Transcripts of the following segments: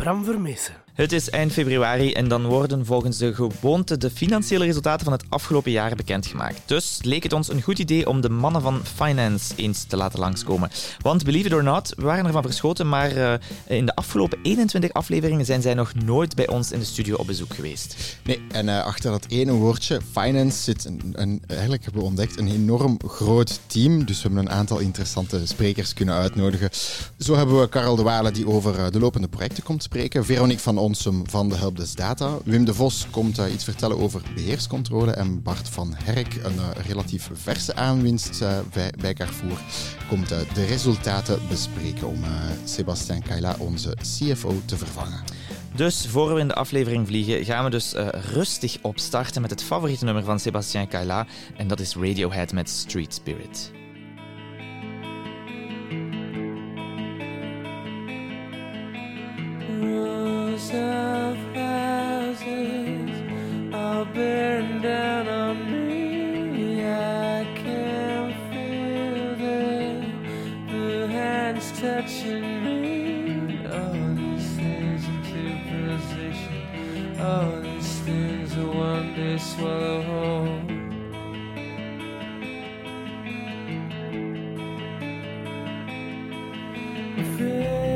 Bram. Het is eind februari en dan worden volgens de gewoonte de financiële resultaten van het afgelopen jaar bekendgemaakt. Dus leek het ons een goed idee om de mannen van Finance eens te laten langskomen. Want believe it or not, we waren ervan verschoten, maar uh, in de afgelopen 21 afleveringen zijn zij nog nooit bij ons in de studio op bezoek geweest. Nee, en uh, achter dat ene woordje, Finance, zit een, een, eigenlijk hebben we ontdekt een enorm groot team. Dus we hebben een aantal interessante sprekers kunnen uitnodigen. Zo hebben we Karel de Walen die over uh, de lopende projecten komt spreken. Veronique van Onsum van de Helpdesk Data. Wim de Vos komt iets vertellen over beheerscontrole. En Bart van Herk, een uh, relatief verse aanwinst uh, bij, bij, Carrefour, komt de resultaten bespreken om Sebastien Kaila, onze CFO, te vervangen. Dus voor we in de aflevering vliegen, gaan we dus rustig opstarten met het favoriete nummer van Sebastien Kaila. En dat is Radiohead met Street Spirit. rows of houses all bearing down on me. I can feel the hands touching me. All these things. All oh, these things will one day swallow whole. Feel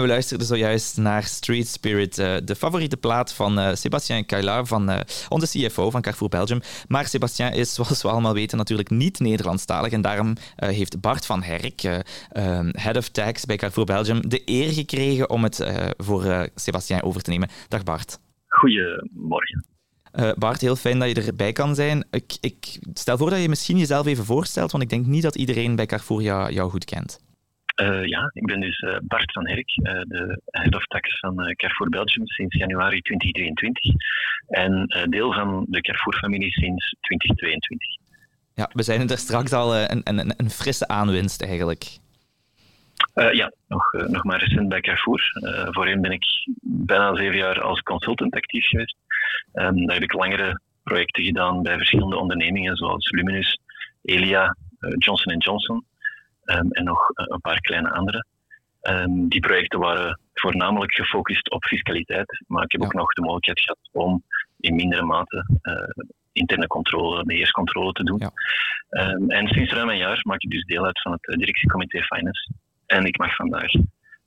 En we luisterden zojuist naar Street Spirit, uh, de favoriete plaat van uh, Sébastien Caillard, van uh, onze CFO van Carrefour Belgium. Maar Sébastien is, zoals we allemaal weten, natuurlijk niet Nederlandstalig. En daarom heeft Bart van Herk, ehm, Head of Tax bij Carrefour Belgium, de eer gekregen om het voor Sébastien over te nemen. Dag Bart. Goedemorgen. Bart, heel fijn dat je erbij kan zijn. Ik, ik, stel voor dat je misschien jezelf even voorstelt, want ik denk niet dat iedereen bij Carrefour jou, jou goed kent. Uh, ja, ik ben dus uh, Bart van Herk, uh, de head of tax van Carrefour Belgium sinds januari 2023 en deel van de Carrefour-familie sinds 2022. Ja, we zijn er straks al een, een, een frisse aanwinst eigenlijk. ja, nog, nog maar recent bij Carrefour. voorheen ben ik bijna zeven jaar als consultant actief geweest. Um, daar heb ik langere projecten gedaan bij verschillende ondernemingen zoals Luminus, Elia, Johnson Johnson. Ehm, en nog eh, een paar kleine andere. Ehm, die projecten waren voornamelijk gefocust op fiscaliteit, maar ik heb ook nog de mogelijkheid gehad om in mindere mate uh, interne controle, beheerscontrole te doen. Ja. Um, en sinds ruim een jaar maak ik dus deel uit van het eh, directiecomité Finance. En ik mag vandaag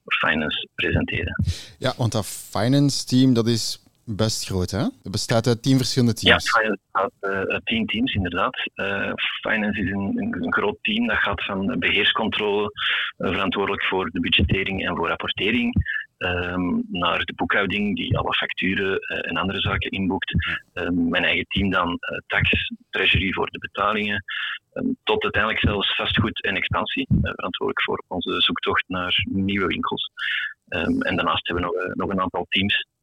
Finance presenteren. Ja, want dat Finance team, dat is best groot, hè? Het bestaat uit tien verschillende teams. Ja, Finance bestaat uit tien teams, inderdaad. Uh, finance is een, groot team dat gaat van beheerscontrole, uh, verantwoordelijk voor de budgettering en voor rapportering, um, naar de boekhouding, die alle facturen en andere zaken inboekt. Um, mijn eigen team dan tax, treasury voor de betalingen, um, tot uiteindelijk zelfs vastgoed en expansie, verantwoordelijk voor onze zoektocht naar nieuwe winkels. en daarnaast hebben we nog, nog een aantal teams eh,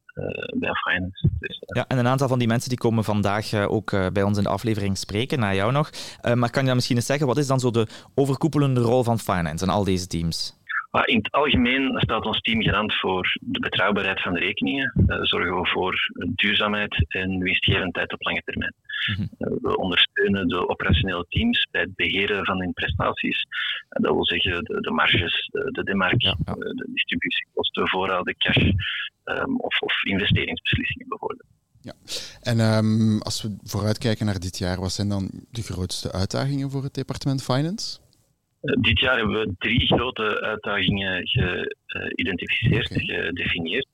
bij finance. Dus, eh, ja, en een aantal van die mensen die komen vandaag eh, ook bij ons in de aflevering spreken, na jou nog. maar kan je dan misschien eens zeggen, wat is dan zo de overkoepelende rol van finance en al deze teams? In het algemeen staat ons team garant voor de betrouwbaarheid van de rekeningen. Zorgen we voor duurzaamheid en winstgevendheid op lange termijn. Mhm. we ondersteunen de operationele teams bij het beheren van hun prestaties. dat wil zeggen de, de marges, de, de demark, de distributiekosten, voorraden, cash, um, of, of, investeringsbeslissingen bijvoorbeeld. Ja, en um, als we vooruitkijken naar dit jaar, wat zijn dan de grootste uitdagingen voor het departement Finance? Uh, dit jaar hebben we drie grote uitdagingen geïdentificeerd, okay. gedefinieerd.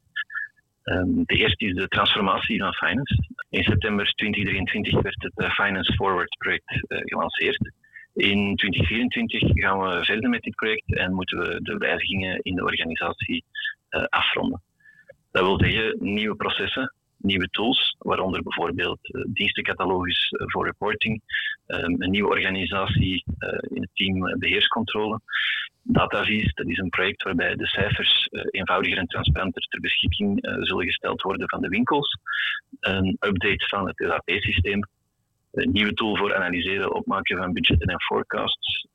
Um, de eerste is de transformatie van finance. In september 2023 werd het uh, Finance Forward project uh, gelanceerd. In 2024 gaan we verder met dit project en moeten we de wijzigingen in de organisatie afronden. Dat wil zeggen nieuwe processen, nieuwe tools, waaronder bijvoorbeeld dienstencatalogus voor reporting, um, een nieuwe organisatie in het team beheerscontrole. Datavies, dat is een project waarbij de cijfers eenvoudiger en transparanter ter beschikking zullen gesteld worden van de winkels. Een update van het ERP-systeem, een nieuwe tool voor analyseren, opmaken van budgetten en forecasts.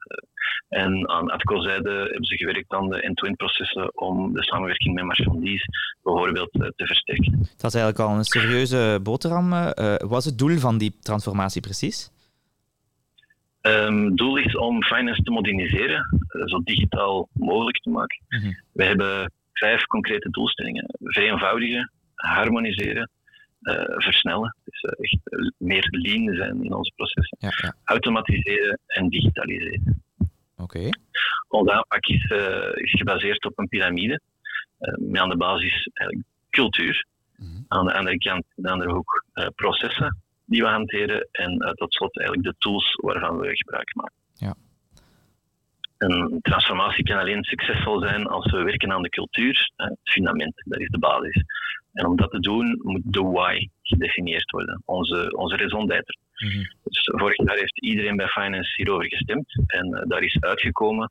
En aan ATCO-zijde hebben ze gewerkt aan de end-to-end processen om de samenwerking met marchandies bijvoorbeeld eh, te versterken. Dat is eigenlijk al een serieuze boterham. Wat is het doel van die transformatie precies? Um, het doel is om finance te moderniseren, uh, zo digitaal mogelijk te maken. Mm We hebben vijf concrete doelstellingen. Vereenvoudigen, harmoniseren, uh, versnellen, dus echt meer lean zijn in onze processen, ja, ja. automatiseren en digitaliseren. Okay. Onze aanpak is, is, gebaseerd op een piramide, met aan de basis cultuur, mm -hmm. aan de andere kant, aan de andere hoek, processen die we hanteren en tot slot eigenlijk de tools waarvan we gebruik maken. Ja. Een transformatie kan alleen succesvol zijn als we werken aan de cultuur, het fundament, dat is de basis. En om dat te doen moet de why gedefinieerd worden, onze, onze raison d'être. Mm Dus vorig jaar heeft iedereen bij Finance hierover gestemd en uh, daar is uitgekomen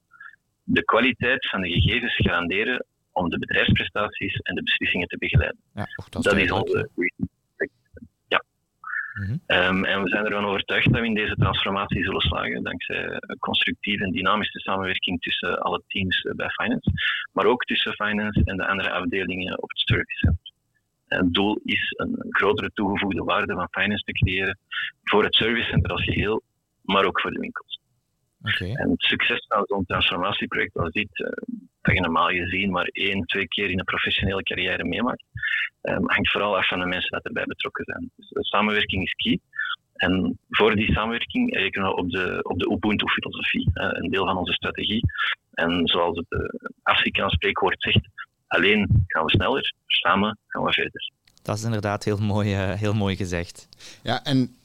de kwaliteit van de gegevens garanderen om de bedrijfsprestaties en de beslissingen te begeleiden. Ja, dat, dat is onze. -hmm. um, en we zijn ervan overtuigd dat we in deze transformatie zullen slagen, dankzij constructieve en dynamische samenwerking tussen alle teams bij Finance, maar ook tussen Finance en de andere afdelingen op het Service. Het doel is een grotere toegevoegde waarde van finance te creëren voor het servicecenter als geheel, maar ook voor de winkels. Okay. En het succes van zo'n transformatieproject als dit, uh, dat je normaal gezien maar één, twee keer in een professionele carrière meemaakt, um, hangt vooral af van de mensen die erbij betrokken zijn. Dus de samenwerking is key. En voor die samenwerking rekenen we op de, op de Ubuntu-filosofie, uh, een deel van onze strategie. En zoals het uh, Afrikaans spreekwoord zegt, alleen gaan we sneller, samen gaan we verder. Dat is inderdaad heel mooi, uh, heel mooi gezegd. Ja, en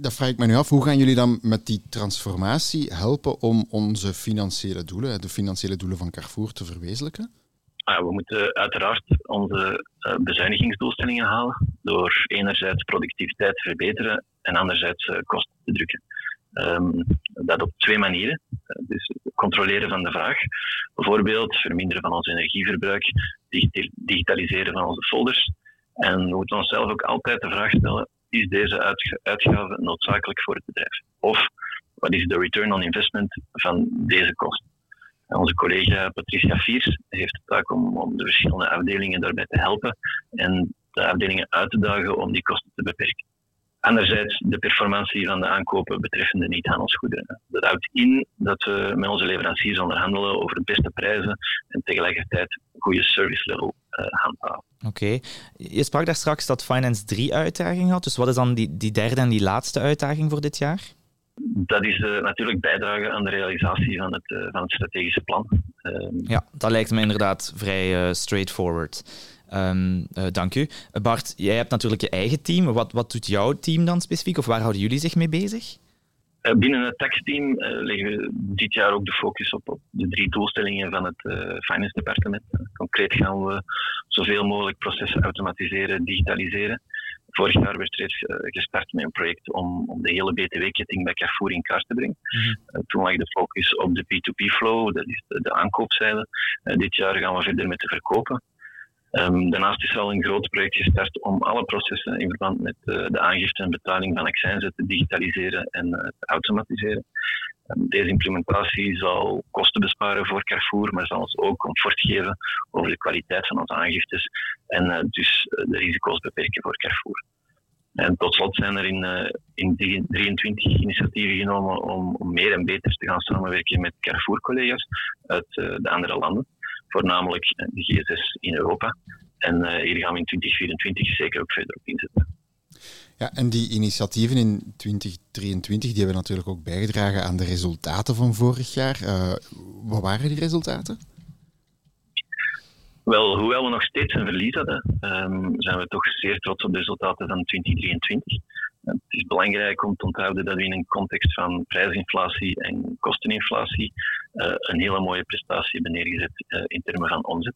dat vraag ik me nu af. Hoe gaan jullie dan met die transformatie helpen om onze financiële doelen, de financiële doelen van Carrefour, te verwezenlijken? Ah, we moeten uiteraard onze uh, bezuinigingsdoelstellingen halen door enerzijds productiviteit te verbeteren en anderzijds uh, kosten te drukken. Um, dat op twee manieren. Uh, dus controleren van de vraag, bijvoorbeeld verminderen van ons energieverbruik, digitaliseren van onze folders. En we moeten onszelf ook altijd de vraag stellen: is deze uitgave noodzakelijk voor het bedrijf? Of wat is de return on investment van deze kosten? Onze collega Patricia Viers heeft de taak om, om de verschillende afdelingen daarbij te helpen en de afdelingen uit te dagen om die kosten te beperken. Anderzijds de performantie van de aankopen betreffende niet-handelsgoederen. Dat houdt in dat we met onze leveranciers onderhandelen over de beste prijzen en tegelijkertijd een goede service level uh, handhaven. Oké. Okay. Je sprak daar straks dat Finance drie uitdagingen had. Dus wat is dan die, die derde en die laatste uitdaging voor dit jaar? Dat is uh, natuurlijk bijdragen aan de realisatie van het, uh, van het strategische plan. Uh, ja, dat lijkt me inderdaad vrij straightforward. Um, dank u. Bart, jij hebt natuurlijk je eigen team. Wat, wat doet jouw team dan specifiek? Of waar houden jullie zich mee bezig? Binnen het taxteam uh, leggen we dit jaar ook de focus op, op de drie doelstellingen van het uh, finance departement. concreet gaan we zoveel mogelijk processen automatiseren, digitaliseren. Vorig jaar werd reeds uh, gestart met een project om, om de hele BTW-ketting bij Carrefour in kaart te brengen. Mm-hmm. toen lag de focus op de P2P-flow, dat is de, de aankoopzijde. dit jaar gaan we verder met de verkopen. Um, daarnaast is er al een groot project gestart om alle processen in verband met uh, de aangifte en betaling van accijnzen te digitaliseren en uh, te automatiseren. Um, deze implementatie zal kosten besparen voor Carrefour, maar zal ons ook comfort geven over de kwaliteit van onze aangiftes en uh, dus de risico's beperken voor Carrefour. En tot slot zijn er in, in 23 initiatieven genomen om, om meer en beter te gaan samenwerken met Carrefour-collega's uit de andere landen voornamelijk de GSS in Europa. En uh, hier gaan we in 2024 zeker ook verder op inzetten. Ja, en die initiatieven in 2023 die hebben natuurlijk ook bijgedragen aan de resultaten van vorig jaar. Uh, wat waren die resultaten? Wel, hoewel we nog steeds een verlies hadden, um, zijn we toch zeer trots op de resultaten van 2023. Het is belangrijk om te onthouden dat we in een context van prijsinflatie en kosteninflatie uh, een hele mooie prestatie hebben neergezet uh, in termen van omzet.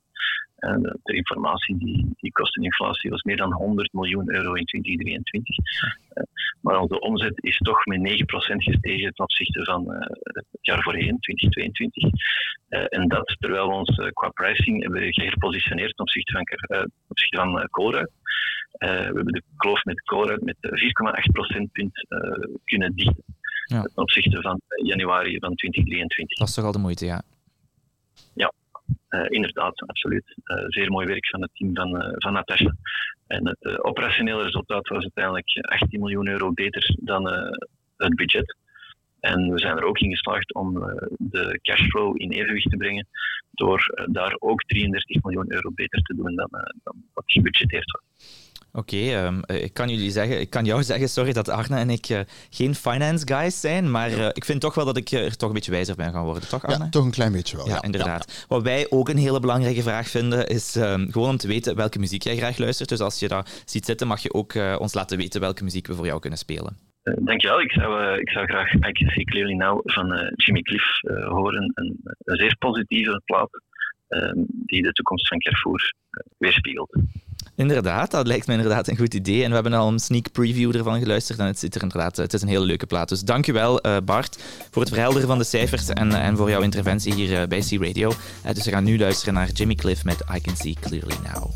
Uh, de, de, informatie, die, die kosteninflatie was meer dan 100 miljoen euro in 2023. maar onze omzet is toch met 9% gestegen ten opzichte van het jaar voorheen, 2022. en dat terwijl we ons qua pricing hebben geherpositioneerd ten opzichte van, ten. Uh, we hebben de kloof met koolruit met 4,8 procentpunt uh, kunnen dichten. Ja. Ten opzichte van januari van 2023. Dat is toch al de moeite, ja? Ja, inderdaad, absoluut. zeer mooi werk van het team van, van Natasha. En het operationele resultaat was uiteindelijk 18 miljoen euro beter dan het budget. En we zijn er ook in geslaagd om de cashflow in evenwicht te brengen door daar ook 33 miljoen euro beter te doen dan, dan wat gebudgeteerd was. Oké, okay, um, ehm, ik kan jullie zeggen, ik kan jou zeggen, sorry, dat Arne en ik uh, geen finance guys zijn, maar uh, ik vind toch wel dat ik er toch een beetje wijzer ben gaan worden, toch Arne? Ja, toch een klein beetje wel. Ja, ja. inderdaad. Ja. Wat wij ook een hele belangrijke vraag vinden, is um, gewoon om te weten welke muziek jij graag luistert. Dus als je dat ziet zitten, mag je ook uh, ons laten weten welke muziek we voor jou kunnen spelen. Dankjewel. Ik zou, ik zou graag I Can See Clearly Now van Jimmy Cliff horen. Een, een, zeer positieve plaat ehm, die de toekomst van Carrefour weerspiegelt. Inderdaad, dat lijkt me inderdaad een goed idee. En we hebben al een sneak preview ervan geluisterd en het, zit er inderdaad, het is een hele leuke plaat. Dus dankjewel uh, Bart voor het verhelderen van de cijfers en, en voor jouw interventie hier bij C-Radio. Uh, dus we gaan nu luisteren naar Jimmy Cliff met I Can See Clearly Now.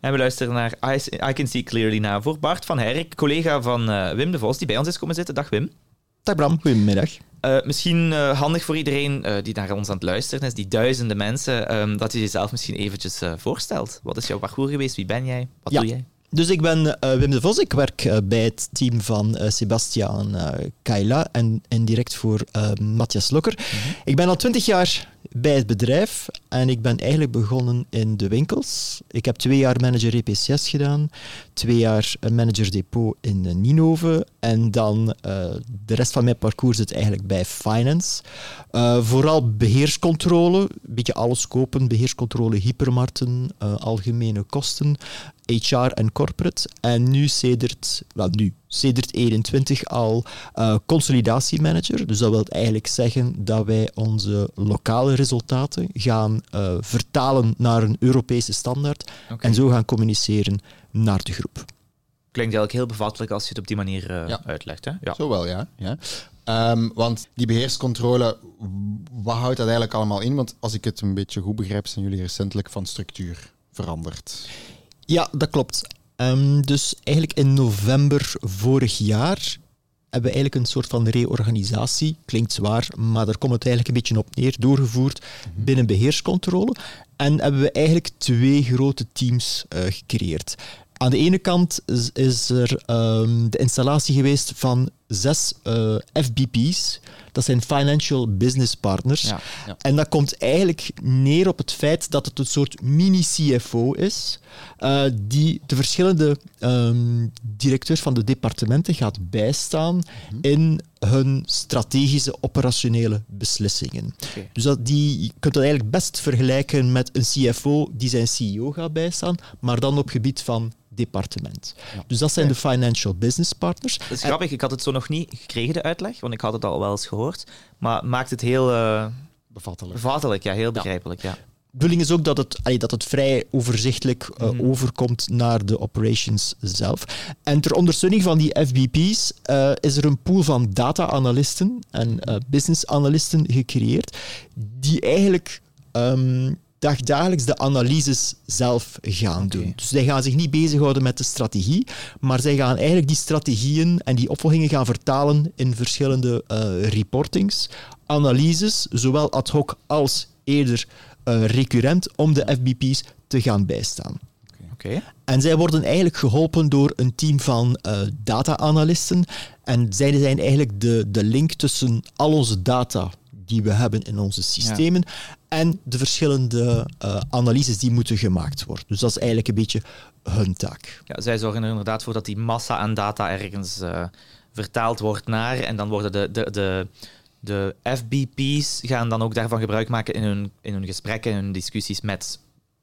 En we luisteren naar I, I Can See Clearly na voor Bart van Herk, collega van eh, Wim de Vos, die bij ons is komen zitten. Dag Wim. Dag Bram, goedemiddag. Eh, misschien eh, handig voor iedereen eh, die naar ons aan het luisteren is, die duizenden mensen, ehm, dat je jezelf misschien eventjes eh, voorstelt. Wat is jouw parcours geweest? Wie ben jij? Wat Ja. doe jij? Dus ik ben eh, Wim de Vos. Ik werk eh, bij het team van eh Sebastiaan eh Kaila en, direct voor Matthias Lokker. Ik ben al twintig jaar bij het bedrijf en ik ben eigenlijk begonnen in de winkels. Ik heb twee jaar manager EPCS gedaan, twee jaar manager depot in Ninove en dan de rest van mijn parcours zit eigenlijk bij finance. Vooral beheerscontrole, een beetje alles kopen, beheerscontrole, hypermarkten, algemene kosten, HR en corporate. En nu sedert, wel nu, sedert 21 al eh, consolidatiemanager. Dus dat wil eigenlijk zeggen dat wij onze lokale resultaten gaan eh, vertalen naar een Europese standaard en zo gaan communiceren naar de groep. Klinkt eigenlijk heel bevattelijk als je het op die manier eh, Ja. uitlegt. Hè? Ja. Zo wel, ja. ja. Ehm, want die beheerscontrole, wat houdt dat eigenlijk allemaal in? Want als ik het een beetje goed begrijp, zijn jullie recentelijk van structuur veranderd. Ja, dat klopt. Ehm, dus eigenlijk in november vorig jaar hebben we eigenlijk een soort van reorganisatie, klinkt zwaar, maar daar komt het eigenlijk een beetje op neer, doorgevoerd binnen beheerscontrole. En hebben we eigenlijk twee grote teams eh, gecreëerd. Aan de ene kant is, is er ehm, de installatie geweest van zes eh, FBP's. Dat zijn Financial Business Partners. Ja, ja. En dat komt eigenlijk neer op het feit dat het een soort mini-CFO is, eh, die de verschillende ehm, directeurs van de departementen gaat bijstaan in hun strategische operationele beslissingen. Dus dat die, je kunt dat eigenlijk best vergelijken met een CFO die zijn CEO gaat bijstaan, maar dan op gebied van departement. Dus dat zijn de financial business partners. Dat is grappig, ik had het zo nog niet gekregen, de uitleg, want ik had het al wel eens gehoord. Maar het maakt het heel eh Bevattelijk. bevattelijk, ja, heel begrijpelijk. Ja. De bedoeling is ook dat het, allee, dat het vrij overzichtelijk eh, Mhm. overkomt naar de operations zelf. En ter ondersteuning van die FBP's eh, is er een pool van data-analysten en eh, business-analysten gecreëerd, die eigenlijk ehm, dagdagelijks de analyses zelf gaan doen. Dus zij gaan zich niet bezighouden met de strategie, maar zij gaan eigenlijk die strategieën en die opvolgingen gaan vertalen in verschillende eh, reportings, analyses, zowel ad hoc als eerder eh, recurrent, om de FBP's te gaan bijstaan. Oké. En zij worden eigenlijk geholpen door een team van eh, data-analysten. En zij zijn eigenlijk de, de link tussen al onze data die we hebben in onze systemen en de verschillende eh, analyses die moeten gemaakt worden. Dus dat is eigenlijk een beetje hun taak. Ja, zij zorgen er inderdaad voor dat die massa aan data ergens eh, vertaald wordt naar. En dan worden de, de, de, de FBP's gaan dan ook daarvan gebruik maken in hun, in hun gesprekken, in hun discussies met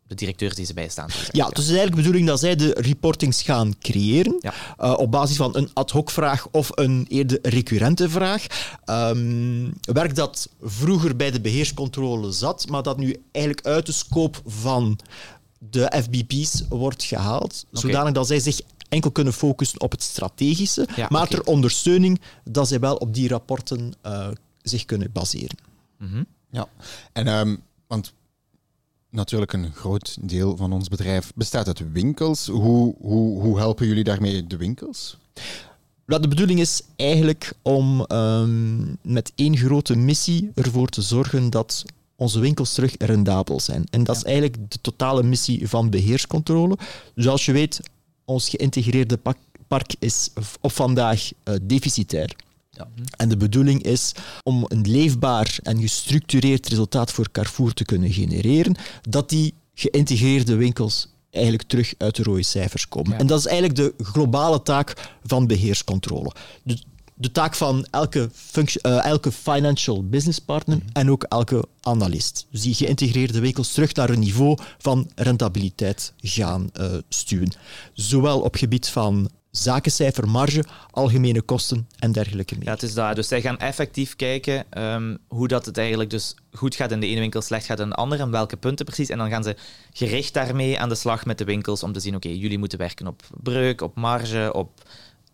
de directeurs die ze bijstaan. Ja, dus het is eigenlijk de bedoeling dat zij de reportings gaan creëren Ja. eh, op basis van een ad hoc vraag of een eerder recurrente vraag. Ehm, werk dat vroeger bij de beheerscontrole zat, maar dat nu eigenlijk uit de scope van de FBP's wordt gehaald, zodanig dat zij zich enkel kunnen focussen op het strategische, Ja, maar ter ondersteuning dat zij wel op die rapporten eh, zich kunnen baseren. Mhm. Ja, en ehm, want natuurlijk een groot deel van ons bedrijf bestaat uit winkels. Hoe, hoe, hoe helpen jullie daarmee de winkels? Wel, de bedoeling is eigenlijk om ehm, met één grote missie ervoor te zorgen dat onze winkels terug rendabel zijn. En dat is eigenlijk de totale missie van beheerscontrole. Zoals je weet, ons geïntegreerde pak- park is op vandaag eh, deficitair. Ja. En de bedoeling is om een leefbaar en gestructureerd resultaat voor Carrefour te kunnen genereren, dat die geïntegreerde winkels eigenlijk terug uit de rode cijfers komen. Ja. En dat is eigenlijk de globale taak van beheerscontrole. De, de taak van elke, eh, elke financial business partner en ook elke analist. Dus die geïntegreerde winkels terug naar een niveau van rentabiliteit gaan eh, stuwen. Zowel op gebied van zakencijfer, marge, algemene kosten en dergelijke meer. Ja, het is dat. Dus zij gaan effectief kijken ehm, hoe dat het eigenlijk dus goed gaat in de ene winkel, slecht gaat in de andere, en welke punten precies. En dan gaan ze gericht daarmee aan de slag met de winkels om te zien, oké, jullie moeten werken op breuk, op marge, op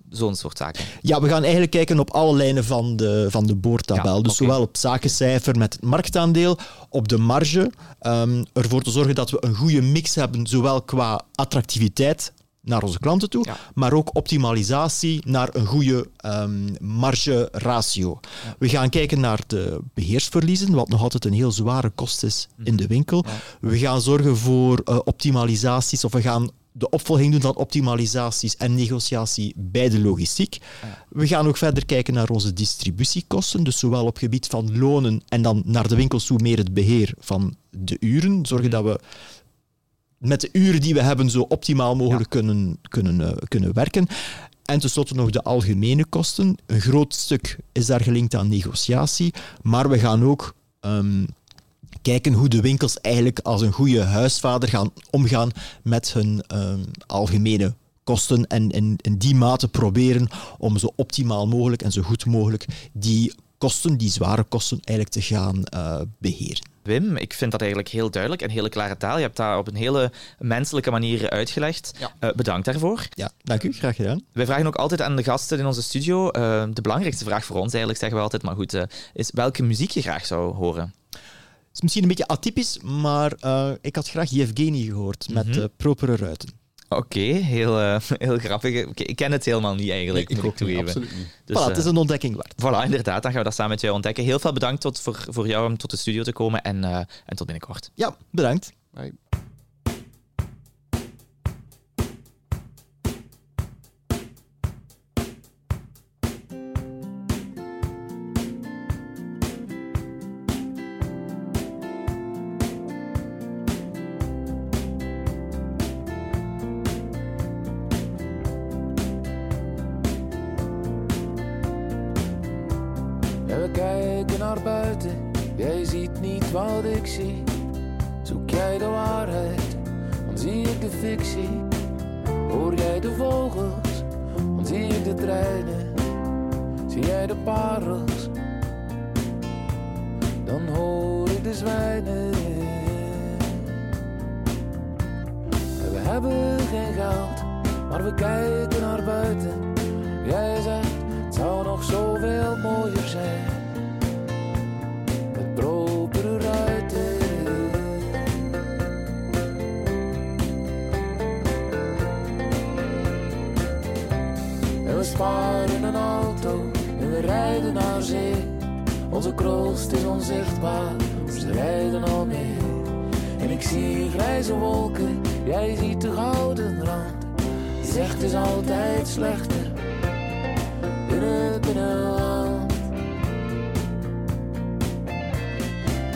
zo'n soort zaken. Ja, we gaan eigenlijk kijken op alle lijnen van de, van de boordtabel. Ja, dus zowel op zakencijfer met het marktaandeel, op de marge, ehm, ervoor te zorgen dat we een goede mix hebben, zowel qua attractiviteit naar onze klanten toe, Ja. maar ook optimalisatie naar een goede ehm marge-ratio. We gaan kijken naar de beheersverliezen, wat nog altijd een heel zware kost is in de winkel. We gaan zorgen voor eh, optimalisaties, of we gaan de opvolging doen van optimalisaties en negotiatie bij de logistiek. We gaan ook verder kijken naar onze distributiekosten, dus zowel op gebied van lonen en dan naar de winkels toe meer het beheer van de uren. Zorgen dat we met de uren die we hebben zo optimaal mogelijk kunnen, kunnen, eh, kunnen werken. En tenslotte nog de algemene kosten. Een groot stuk is daar gelinkt aan negotiatie, maar we gaan ook ehm, kijken hoe de winkels eigenlijk als een goede huisvader gaan omgaan met hun ehm, algemene kosten en in, in die mate proberen om zo optimaal mogelijk en zo goed mogelijk die kosten, die zware kosten, eigenlijk te gaan eh, beheren. Wim, ik vind dat eigenlijk heel duidelijk en hele klare taal. Je hebt dat op een hele menselijke manier uitgelegd. Ja. Eh, bedankt daarvoor. Ja, dank u. Graag gedaan. Wij vragen ook altijd aan de gasten in onze studio, eh, de belangrijkste vraag voor ons eigenlijk, zeggen we altijd, maar goed, eh, is welke muziek je graag zou horen. Het is misschien een beetje atypisch, maar eh, ik had graag Yevgeny gehoord met Mhm. propere ruiten. Oké, heel, eh, heel grappig. Ik ken het helemaal niet eigenlijk, ik moet ook ik niet, toegeven. absoluut niet. Dus, voilà, eh, het is een ontdekking waard. Voilà, inderdaad. Dan gaan we dat samen met jou ontdekken. Heel veel bedankt tot, voor, voor jou om tot de studio te komen en, eh, en tot binnenkort. Ja, bedankt. Bye. Zoek jij de waarheid, dan zie ik de fictie. Hoor jij de vogels, dan zie ik de treinen. Zie jij de parels, dan hoor ik de zwijnen. En we hebben geen geld, maar we kijken naar buiten. Jij zegt, het zou nog zoveel we naar. Onze kroost is onzichtbaar, ze rijden al mee. En ik zie grijze wolken, jij ziet de gouden rand. Je zegt is altijd slechter in het binnenland.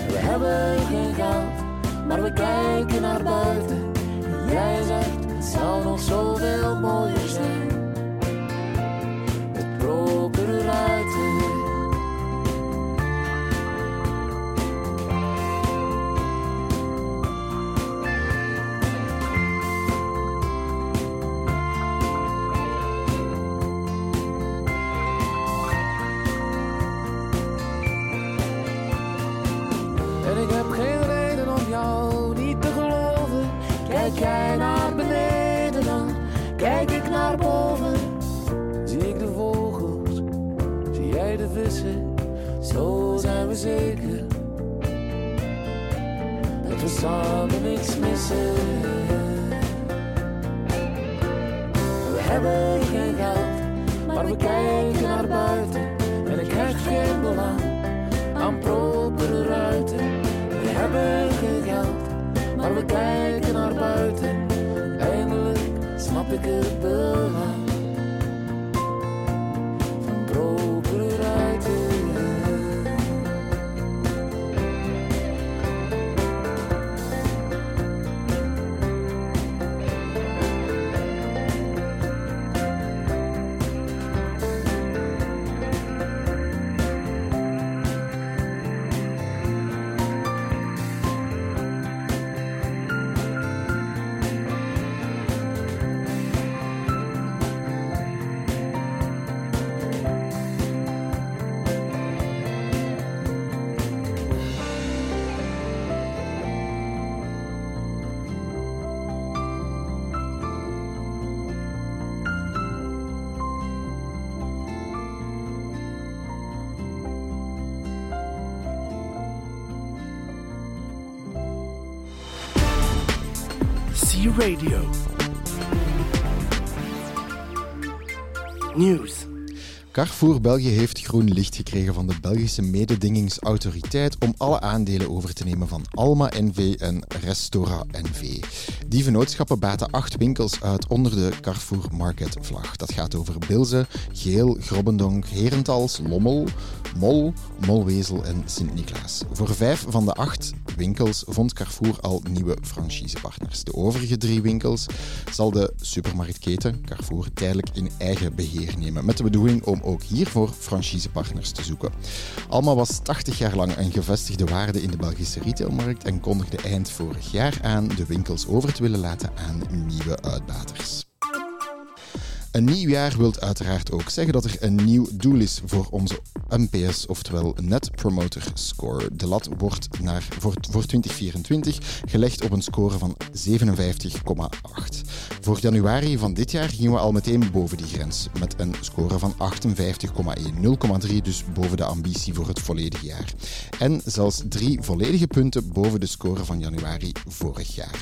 We hebben geen geld, maar we kijken naar buiten. En jij zegt het zou nog zoveel mooier zijn. We samen niks missen. We hebben geen geld, maar we kijken naar buiten. En ik hecht geen belang aan propere ruiten. We hebben geen geld, maar we kijken naar buiten. Eindelijk snap ik het belang C-Radio. News. Carrefour België heeft groen licht gekregen van de Belgische mededingingsautoriteit om alle aandelen over te nemen van Alma NV en Restora NV. Die vennootschappen baten acht winkels uit onder de Carrefour Market vlag. Dat gaat over Bilze, Geel, Grobbendonk, Herentals, Lommel, Mol, Molwezel en Sint-Niklaas. Voor vijf van de acht winkels vond Carrefour al nieuwe franchisepartners. De overige drie winkels zal de supermarktketen Carrefour tijdelijk in eigen beheer nemen, met de bedoeling om ook hiervoor franchisepartners te zoeken. Alma was 80 jaar lang een gevestigde waarde in de Belgische retailmarkt en kondigde eind vorig jaar aan de winkels over te willen laten aan nieuwe uitbaters. Een nieuw jaar wil uiteraard ook zeggen dat er een nieuw doel is voor onze NPS, oftewel Net Promoter Score. De lat wordt naar, voor, voor 2024 gelegd op een score van 57,8. Voor januari van dit jaar gingen we al meteen boven die grens, met een score van 58,1, 0,3 dus boven de ambitie voor het volledige jaar. En zelfs drie volledige punten boven de score van januari vorig jaar.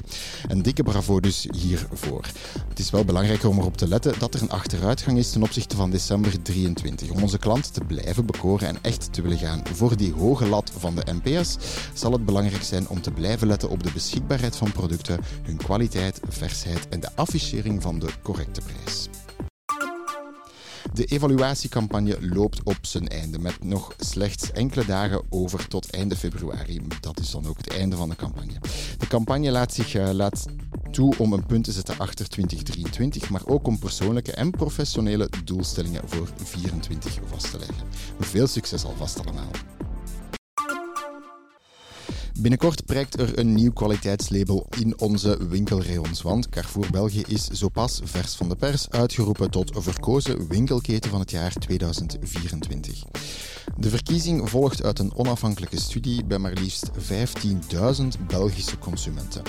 Een dikke bravo dus hiervoor. Het is wel belangrijk om erop te letten dat er een achteruitgang is ten opzichte van december 23. Om onze klanten te blijven bekoren en echt te willen gaan voor die hoge lat van de NPS, zal het belangrijk zijn om te blijven letten op de beschikbaarheid van producten, hun kwaliteit, versheid en de affichering van de correcte prijs. De evaluatiecampagne loopt op zijn einde met nog slechts enkele dagen over tot einde februari. Dat is dan ook het einde van de campagne. De campagne laat zich uh, laat toe om een punt te zetten achter 2023, maar ook om persoonlijke en professionele doelstellingen voor 2024 vast te leggen. Veel succes alvast allemaal. Binnenkort prijkt er een nieuw kwaliteitslabel in onze winkelrayons, want Carrefour België is zo pas vers van de pers uitgeroepen tot verkozen winkelketen van het jaar 2024. De verkiezing volgt uit een onafhankelijke studie bij maar liefst 15.000 Belgische consumenten.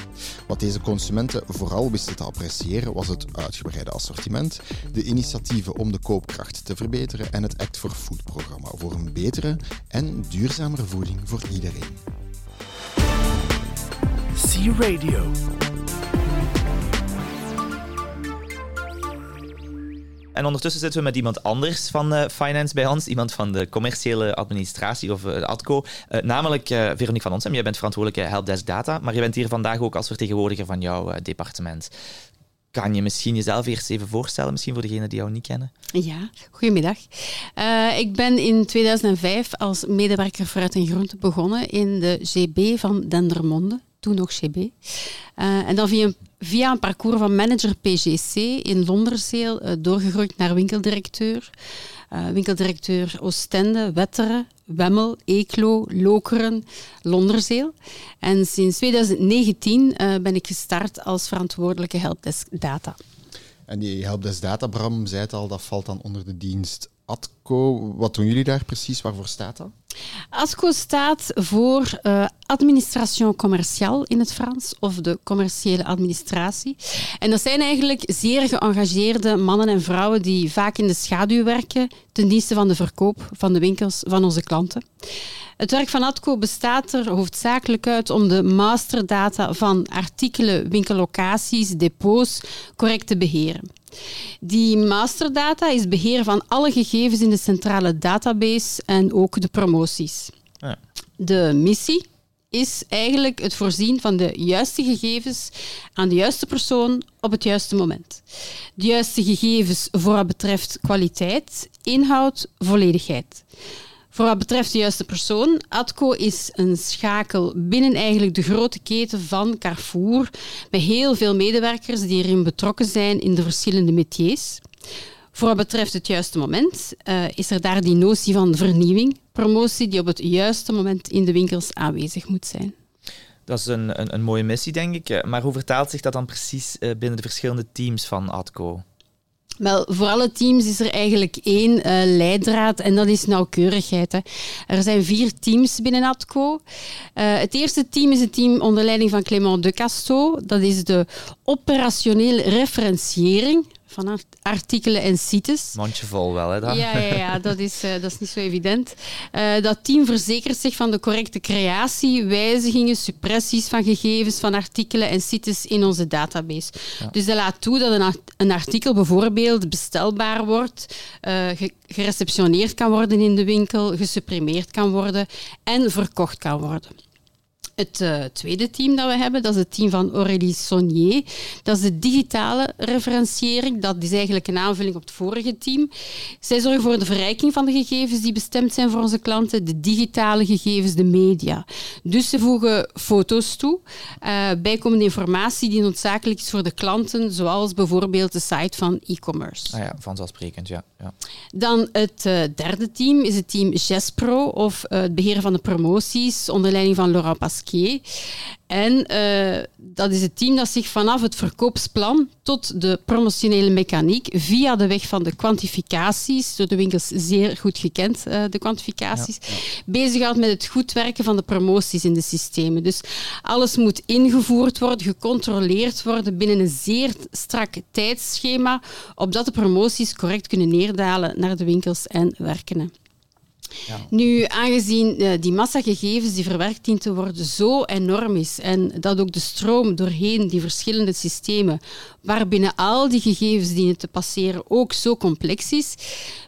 Wat deze consumenten vooral wisten te appreciëren was het uitgebreide assortiment, de initiatieven om de koopkracht te verbeteren en het Act for Food programma voor een betere en duurzamere voeding voor iedereen. C-Radio. En ondertussen zitten we met iemand anders van uh, finance bij ons, iemand van de commerciële administratie of uh, ADCO, uh, namelijk Veronique van Onsem. Jij bent verantwoordelijke helpdesk data, maar je bent hier vandaag ook als vertegenwoordiger van jouw departement. Kan je misschien jezelf eerst even voorstellen, misschien voor degenen die jou niet kennen? Ja, goedemiddag. Uh, ik ben in 2005 als medewerker fruit en groente begonnen in de GB van Dendermonde, toen nog GB. Uh, en dan via een, via een parcours van manager PGC in Londerzeel uh, doorgegroeid naar winkeldirecteur. winkeldirecteur Oostende, Wetteren, Wemmel, Eeklo, Lokeren, Londerzeel. En sinds 2019 uh, ben ik gestart als verantwoordelijke helpdesk data. En die helpdesk data, Bram, zei het al, dat valt dan onder de dienst ADCO. Wat doen jullie daar precies? Waarvoor staat dat? ASCO staat voor uh, Administration Commerciale in het Frans, of de commerciële administratie. En dat zijn eigenlijk zeer geëngageerde mannen en vrouwen die vaak in de schaduw werken ten dienste van de verkoop van de winkels van onze klanten. Het werk van ADCO bestaat er hoofdzakelijk uit om de masterdata van artikelen, winkellocaties, depots correct te beheren. Die masterdata is beheer van alle gegevens in de centrale database en ook de promoties. Ja. De missie is eigenlijk het voorzien van de juiste gegevens aan de juiste persoon op het juiste moment. De juiste gegevens voor wat betreft kwaliteit, inhoud, volledigheid. Voor wat betreft de juiste persoon, ADCO is een schakel binnen eigenlijk de grote keten van Carrefour, met heel veel medewerkers die erin betrokken zijn in de verschillende métiers. Voor wat betreft het juiste moment uh, is er daar die notie van vernieuwing, promotie die op het juiste moment in de winkels aanwezig moet zijn. Dat is een, een, een mooie missie, denk ik. Maar hoe vertaalt zich dat dan precies uh, binnen de verschillende teams van ADCO? Wel, voor alle teams is er eigenlijk één uh, leidraad en dat is nauwkeurigheid. Hè. Er zijn vier teams binnen ADCO. Uh, het eerste team is het team onder leiding van Clément de Casto. Dat is de operationele referentiëring van artikelen en sites. Mandje vol wel, hè? Dan. Ja, ja, ja dat, is, uh, dat is niet zo evident. Uh, dat team verzekert zich van de correcte creatie, wijzigingen, suppressies van gegevens van artikelen en sites in onze database. Ja. Dus dat laat toe dat een, een artikel bijvoorbeeld bestelbaar wordt, uh, gereceptioneerd kan worden in de winkel, gesupprimeerd kan worden en verkocht kan worden. Het uh, tweede team dat we hebben, dat is het team van Aurélie Saunier. Dat is de digitale referentiëring. Dat is eigenlijk een aanvulling op het vorige team. Zij zorgen voor de verrijking van de gegevens die bestemd zijn voor onze klanten, de digitale gegevens, de media. Dus ze voegen foto's toe, uh, bijkomende informatie die noodzakelijk is voor de klanten, zoals bijvoorbeeld de site van e-commerce. Ah ja, vanzelfsprekend, ja. ja. Dan het uh, derde team is het team GESPRO, of het beheer van de promoties, onder leiding van Laurent Pascal. En uh, dat is het team dat zich vanaf het verkoopsplan tot de promotionele mechaniek, via de weg van de kwantificaties, door de winkels zeer goed gekend, uh, de kwantificaties, ja, ja. bezighoudt met het goed werken van de promoties in de systemen. Dus alles moet ingevoerd worden, gecontroleerd worden binnen een zeer strak tijdschema, opdat de promoties correct kunnen neerdalen naar de winkels en werken. Nu, aangezien uh, die massa gegevens die verwerkt dient te worden zo enorm is en dat ook de stroom doorheen die verschillende systemen, waarbinnen al die gegevens dienen te passeren, ook zo complex is,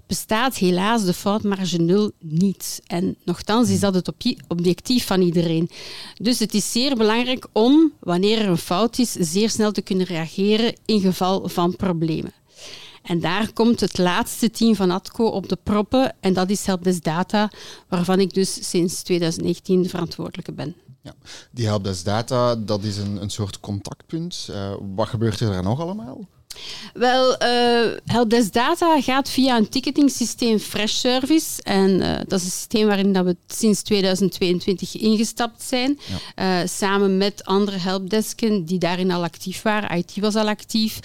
bestaat helaas de foutmarge nul niet. En nogthans is dat het objectief van iedereen. Dus het is zeer belangrijk om, wanneer er een fout is, zeer snel te kunnen reageren in geval van problemen. En daar komt het laatste team van ATCO op de proppen en dat is Helpdesk Data, waarvan ik dus sinds 2019 de verantwoordelijke ben. Ja, die Helpdesk Data, dat is een, een soort contactpunt. Uh, wat gebeurt er daar nog allemaal? Wel, uh, Helpdesk Data gaat via een ticketing-systeem Fresh Service. En uh, dat is een systeem waarin dat we sinds 2022 ingestapt zijn. Ja. Uh, samen met andere helpdesken die daarin al actief waren. IT was al actief.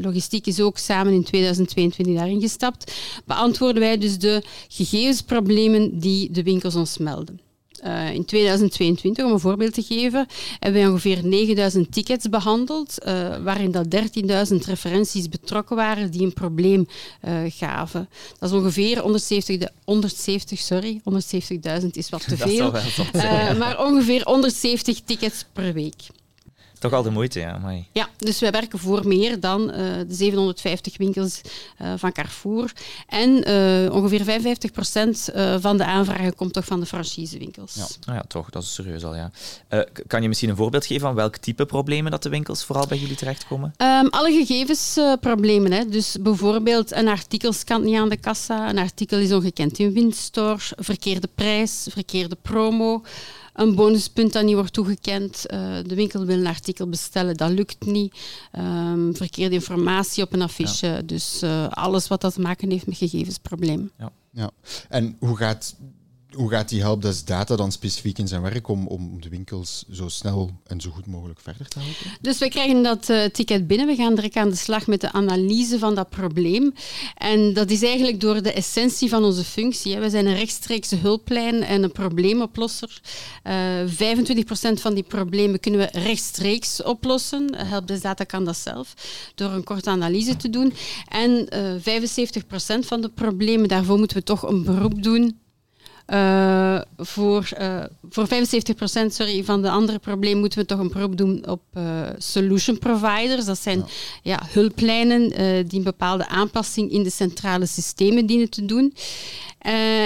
logistiek is ook samen in 2022 daarin gestapt. Beantwoorden wij dus de gegevensproblemen die de winkels ons melden. Uh, in 2022, om een voorbeeld te geven, hebben wij ongeveer 9000 tickets behandeld, uh, waarin dat 13.000 referenties betrokken waren die een probleem uh, gaven. Dat is ongeveer 170, de, 170 sorry, 170.000 is wat te veel, maar ongeveer 170 tickets per week. Toch al de moeite, ja. Amai. Ja, dus wij werken voor meer dan uh, de 750 winkels uh, van Carrefour. En uh, ongeveer 55% van de aanvragen komt toch van de franchisewinkels. Ja. Nou ja, toch, dat is serieus al, ja. kan je misschien een voorbeeld geven van welk type problemen dat de winkels vooral bij jullie terechtkomen? Um, alle gegevensproblemen. hè. Dus bijvoorbeeld een artikel scant niet aan de kassa, een artikel is ongekend in winststore, verkeerde prijs, verkeerde promo een bonuspunt dat niet wordt toegekend. Uh, de winkel wil een artikel bestellen, dat lukt niet. Um, verkeerde informatie op een affiche. Ja. Dus uh, alles wat dat te maken heeft met gegevensprobleem. Ja. ja. En hoe gaat hoe gaat die helpdesk data dan specifiek in zijn werk om, om de winkels zo snel en zo goed mogelijk verder te helpen? Dus we krijgen dat uh, ticket binnen. We gaan direct aan de slag met de analyse van dat probleem. En dat is eigenlijk door de essentie van onze functie. Hè. We zijn een rechtstreekse hulplijn en een probleemoplosser. Uh, eh, 25% van die problemen kunnen we rechtstreeks oplossen. Helpdesk data kan dat zelf door een korte analyse te doen. En uh, eh, 75% van de problemen, daarvoor moeten we toch een beroep doen uh, voor, uh, voor 75% sorry, van de andere problemen moeten we toch een beroep doen op uh, solution providers. Dat zijn ja. ja hulplijnen die een bepaalde aanpassing in de centrale systemen dienen te doen.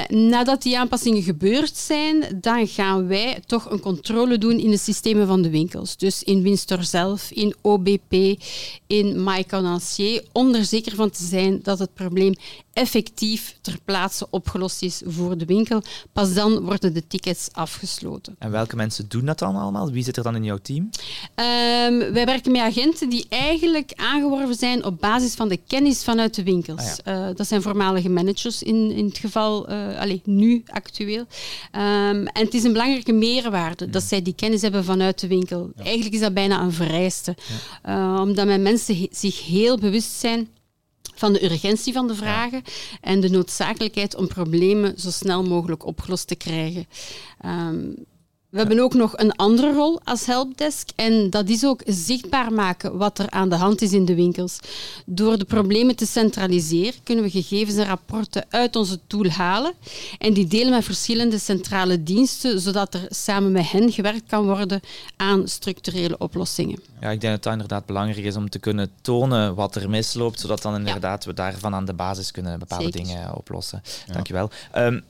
nadat die aanpassingen gebeurd zijn, dan gaan wij toch een controle doen in de systemen van de winkels. Dus in Winstor zelf, in OBP, in MyCanancier, om er zeker van te zijn dat het probleem effectief ter plaatse opgelost is voor de winkel. Pas dan worden de tickets afgesloten. En welke mensen doen dat dan allemaal? Wie zit er dan in jouw team? Um, wij werken met agenten die eigenlijk aangeworven zijn op basis van de kennis vanuit de winkels. Ah, ja. uh, dat zijn voormalige managers in, in het geval, uh, allez, nu actueel. Um, en het is een belangrijke meerwaarde mm. dat zij die kennis hebben vanuit de winkel. Ja. Eigenlijk is dat bijna een vereiste. Ja. Uh, omdat mijn mensen zich heel bewust zijn van de urgentie van de vragen ja. en de noodzakelijkheid om problemen zo snel mogelijk opgelost te krijgen. Um, We hebben ook nog een andere rol als helpdesk en dat is ook zichtbaar maken wat er aan de hand is in de winkels. Door de problemen te centraliseren kunnen we gegevens en rapporten uit onze tool halen en die delen met verschillende centrale diensten, zodat er samen met hen gewerkt kan worden aan structurele oplossingen. Ja, ik denk dat het inderdaad belangrijk is om te kunnen tonen wat er misloopt, zodat dan inderdaad we daarvan aan de basis kunnen bepaalde Zeker. dingen oplossen. Dankjewel. Um,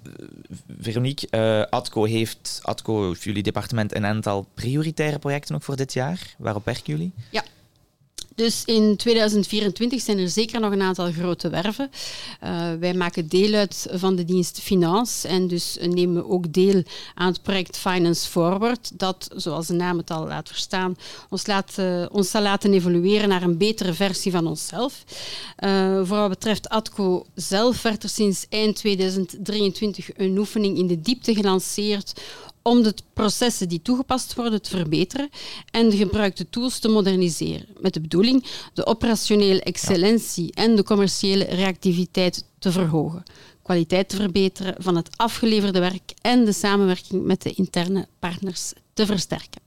Veronique, uh, ADCO heeft, ADCO, jullie departement, een aantal prioritaire projecten ook voor dit jaar. Waarop werken jullie? Ja. Dus in 2024 zijn er zeker nog een aantal grote werven. Uh, wij maken deel uit van de dienst Finance en dus nemen ook deel aan het project Finance Forward, dat, zoals de naam het al laat verstaan, ons, laat, uh, ons zal laten evolueren naar een betere versie van onszelf. Uh, voor wat betreft ADCO zelf werd er sinds eind 2023 een oefening in de diepte gelanceerd om de processen die toegepast worden te verbeteren en de gebruikte tools te moderniseren. Met de bedoeling de operationele excellentie ja. en de commerciële reactiviteit te verhogen, kwaliteit te verbeteren van het afgeleverde werk en de samenwerking met de interne partners te versterken.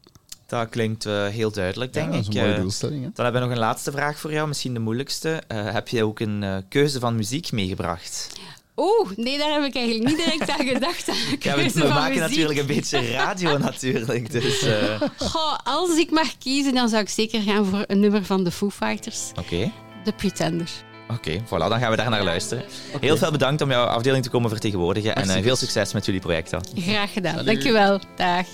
Dat klinkt uh, heel duidelijk, denk ja, dat is ik. een mooie Uh, doelstelling. Hè? Dan hebben we nog een laatste vraag voor jou, misschien de moeilijkste. Uh, heb je ook een keuze van muziek meegebracht? Oeh, nee, daar heb ik eigenlijk niet direct aan gedacht. Aan ja, we, we maken natuurlijk een beetje radio natuurlijk. Dus, uh... Goh, als ik mag kiezen, dan zou ik zeker gaan voor een nummer van de Foo Fighters. Oké. Okay. The Pretender. Oké, okay, voilà, dan gaan we daar naar luisteren. Okay. Heel veel bedankt om jouw afdeling te komen vertegenwoordigen en uh, veel succes met jullie projecten. Graag gedaan, Salut. dankjewel. Dag.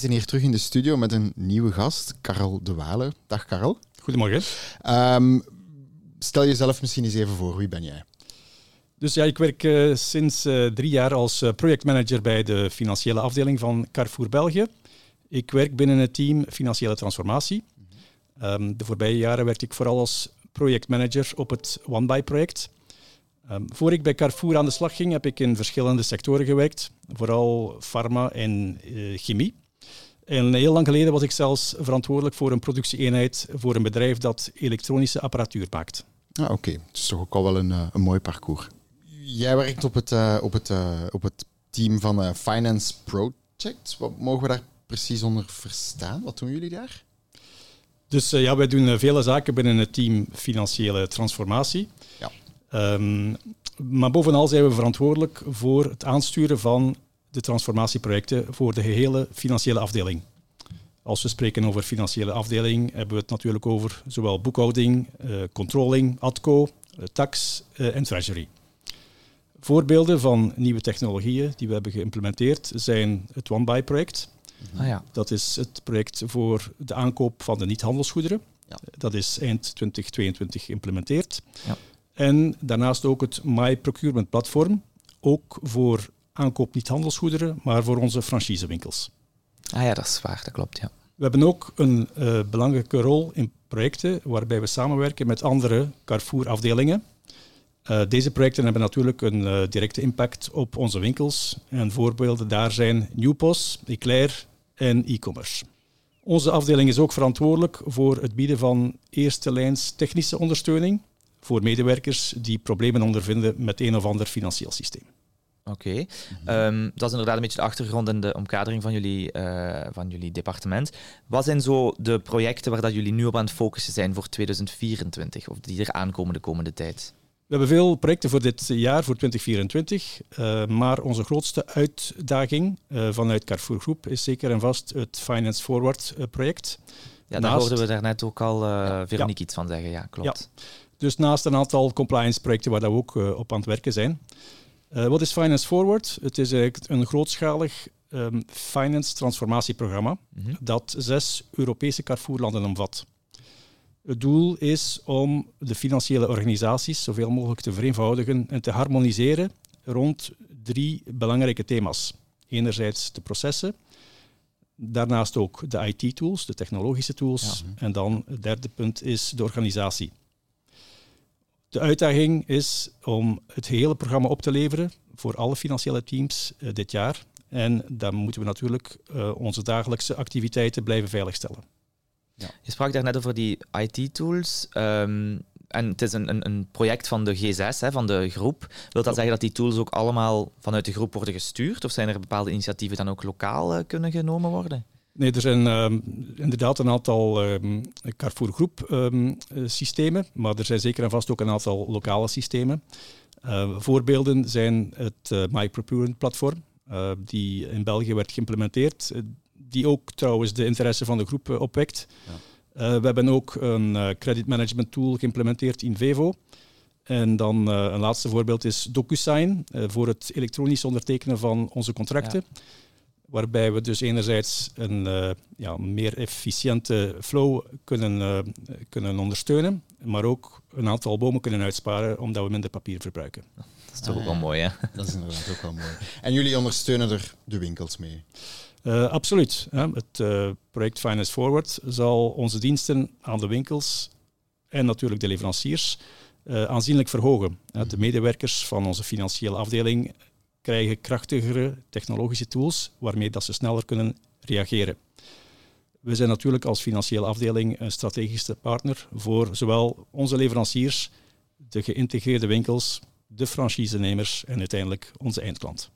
Zitten hier terug in de studio met een nieuwe gast, Karel de Walen. Dag Karel. Goedemorgen. Ehm, stel jezelf misschien eens even voor. Wie ben jij? Dus ja, ik werk uh, sinds uh, drie jaar als uh, projectmanager bij de financiële afdeling van Carrefour België. Ik werk binnen het team Financiële Transformatie. Um, de voorbije jaren werkte ik vooral als projectmanager op het OneBuy-project. Um, voor ik bij Carrefour aan de slag ging, heb ik in verschillende sectoren gewerkt, vooral pharma en chemie. En heel lang geleden was ik zelfs verantwoordelijk voor een productieeenheid voor een bedrijf dat elektronische apparatuur maakt. Ah, Oké, okay. het is toch ook al wel een, een mooi parcours. Jij werkt op het, uh, op het, uh, op het team van uh, Finance Project. Wat mogen we daar precies onder verstaan? Wat doen jullie daar? Dus ja, wij doen vele zaken binnen het team financiële transformatie. Ja. Um, maar bovenal zijn we verantwoordelijk voor het aansturen van de transformatieprojecten voor de gehele financiële afdeling. Als we spreken over financiële afdeling, hebben we het natuurlijk over zowel boekhouding, uh, controlling, ADCO, uh, tax uh, en treasury. Voorbeelden van nieuwe technologieën die we hebben geïmplementeerd zijn het OneBuy-project. Ah, ja. Dat is het project voor de aankoop van de niet-handelsgoederen. Ja. Dat is eind 2022 geïmplementeerd. Ja. En daarnaast ook het My Procurement Platform, ook voor aankoop niet-handelsgoederen, maar voor onze franchisewinkels. Ah ja, dat is waar, dat klopt, ja. We hebben ook een uh, belangrijke rol in projecten waarbij we samenwerken met andere Carrefour-afdelingen. Uh, deze projecten hebben natuurlijk een uh, directe impact op onze winkels. En voorbeelden daar zijn Newpos, Eclair en e-commerce. Onze afdeling is ook verantwoordelijk voor het bieden van eerste lijns technische ondersteuning voor medewerkers die problemen ondervinden met een of ander financieel systeem. Oké, okay. um, dat is inderdaad een beetje de achtergrond en de omkadering van jullie, uh, van jullie departement. Wat zijn zo de projecten waar dat jullie nu op aan het focussen zijn voor 2024 of die er aankomen de komende tijd? We hebben veel projecten voor dit jaar, voor 2024. Uh, maar onze grootste uitdaging uh, vanuit Carrefour Groep is zeker en vast het Finance Forward project. Ja, daar naast... hoorden we daarnet ook al Veronique ja. iets van zeggen. Ja, klopt. Ja. Dus naast een aantal compliance projecten waar we ook op aan het werken zijn. Uh, wat is Finance Forward? Het is eigenlijk een grootschalig um, finance transformatieprogramma mm -hmm. dat zes Europese Carrefour-landen omvat. Het doel is om de financiële organisaties zoveel mogelijk te vereenvoudigen en te harmoniseren rond drie belangrijke thema's. Enerzijds de processen, daarnaast ook de IT-tools, de technologische tools, ja. en dan het derde punt is de organisatie. De uitdaging is om het hele programma op te leveren voor alle financiële teams uh, dit jaar. En dan moeten we natuurlijk uh, onze dagelijkse activiteiten blijven veiligstellen. Ja. Je sprak daar net over die IT-tools. Um, en het is een, een, een, project van de G6, hè, van de groep. Wil dat zeggen dat die tools ook allemaal vanuit de groep worden gestuurd? Of zijn er bepaalde initiatieven dan ook lokaal uh, kunnen genomen worden? Nee, er zijn uh, inderdaad een aantal uh, Carrefour Groep uh, systemen, maar er zijn zeker en vast ook een aantal lokale systemen. Uh, voorbeelden zijn het uh, My Procurement platform, uh, die in België werd geïmplementeerd, die ook trouwens de interesse van de groep opwekt. Ja. we hebben ook een credit management tool geïmplementeerd in Vevo. En dan een laatste voorbeeld is DocuSign voor het elektronisch ondertekenen van onze contracten. Ja waarbij we dus enerzijds een uh, ja, meer efficiënte flow kunnen, uh, kunnen ondersteunen, maar ook een aantal bomen kunnen uitsparen omdat we minder papier verbruiken. Dat is toch ook wel mooi, hè? Dat is inderdaad ook wel mooi. En jullie ondersteunen er de winkels mee? Uh, absoluut. Het project Finance Forward zal onze diensten aan de winkels en natuurlijk de leveranciers aanzienlijk verhogen. De medewerkers van onze financiële afdeling krijgen krachtigere technologische tools waarmee dat ze sneller kunnen reageren. We zijn natuurlijk als financiële afdeling een strategische partner voor zowel onze leveranciers, de geïntegreerde winkels, de franchisenemers en uiteindelijk onze eindklant.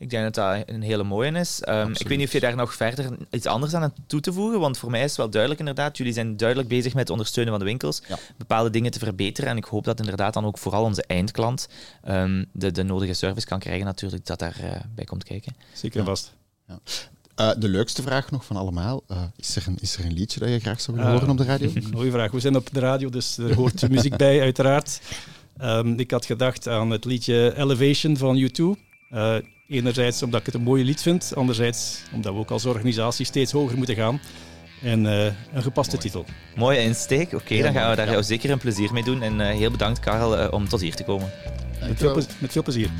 Ik denk dat dat een hele mooie is. Um, ik weet niet of je daar nog verder iets anders aan toe te voegen, want voor mij is het wel duidelijk inderdaad. Jullie zijn duidelijk bezig met het ondersteunen van de winkels, bepaalde dingen te verbeteren. En ik hoop dat inderdaad dan ook vooral onze eindklant um, de, de nodige service kan krijgen natuurlijk, dat daarbij uh, bij komt kijken. Zeker en vast. Ja. Uh, de leukste vraag nog van allemaal. Uh, is, er een, is er een liedje dat je graag zou willen horen op de radio? Mooie vraag. We zijn op de radio, dus er hoort muziek bij, uiteraard. Um, ik had gedacht aan het liedje Elevation van U2. Enerzijds omdat ik het een mooie lied vind, anderzijds omdat we ook als organisatie steeds hoger moeten gaan. En uh, een gepaste titel. Mooie insteek. Oké, dan gaan we daar jou zeker een plezier mee doen. En uh, heel bedankt, Karel, uh, om tot hier te komen. Met veel, met veel plezier.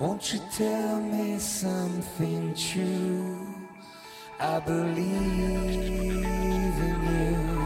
Won't you tell me something true? I believe in you.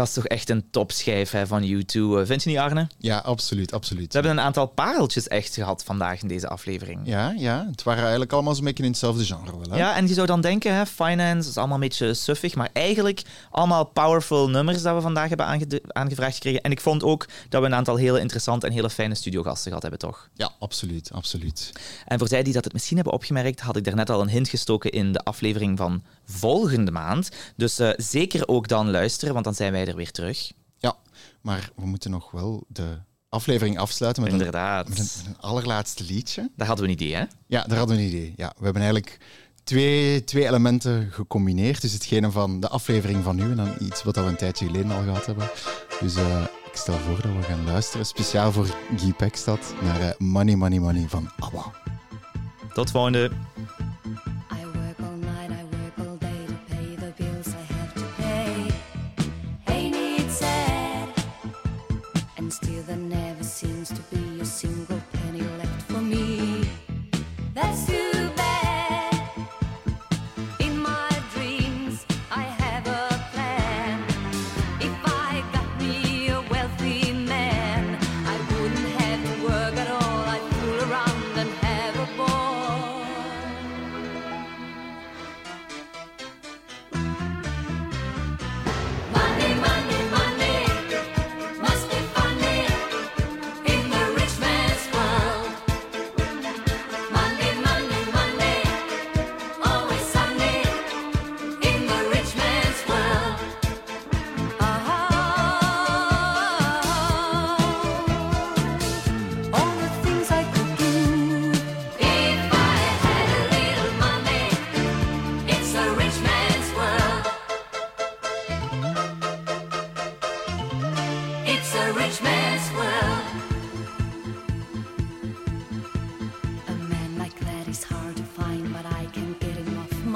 Dat is toch echt een topschijf hè, van U2. Eh, Vind je niet, Arne? Ja, absoluut, absoluut. We hebben een aantal pareltjes echt gehad vandaag in deze aflevering. Ja, ja, het waren eigenlijk allemaal zo'n beetje in hetzelfde genre wel. Hè? Ja, en je zou dan denken, hè, finance is allemaal een beetje suffig, maar eigenlijk allemaal powerful nummers dat we vandaag hebben aange- aangevraagd gekregen. En ik vond ook dat we een aantal hele interessante en hele fijne studiogasten gehad hebben, toch? Ja, absoluut, absoluut. En voor zij die dat het misschien hebben opgemerkt, had ik daarnet al een hint gestoken in de aflevering van volgende maand. Dus eh, zeker ook dan luisteren, want dan zijn wij er weer terug. Ja, maar we moeten nog wel de aflevering afsluiten met, een, Inderdaad. met een, met een allerlaatste liedje. Daar hadden we een idee, hè? Ja, daar hadden we een idee. Ja, we hebben eigenlijk twee, twee elementen gecombineerd. Dus hetgene van de aflevering van nu en dan iets wat we een tijdje geleden al gehad hebben. Dus eh, ik stel voor dat we gaan luisteren, speciaal voor Guy Pekstad, naar eh, Money, Money, Money van ABBA. Tot volgende.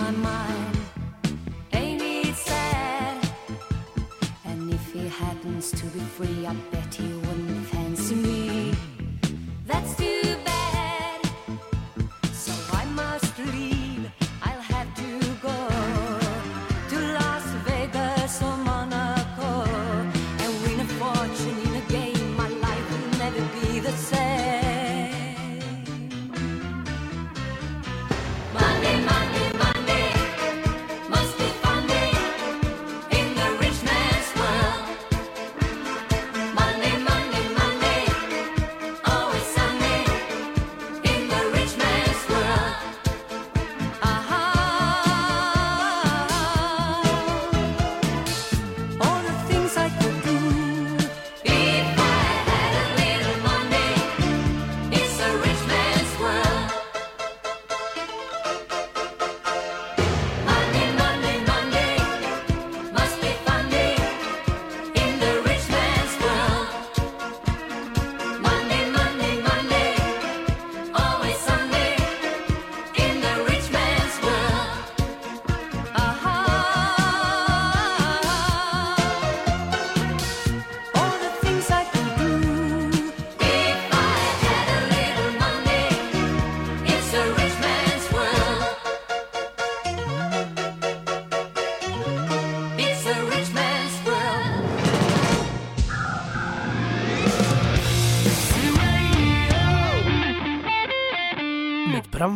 My mind.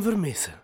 Met Bram Vermessen.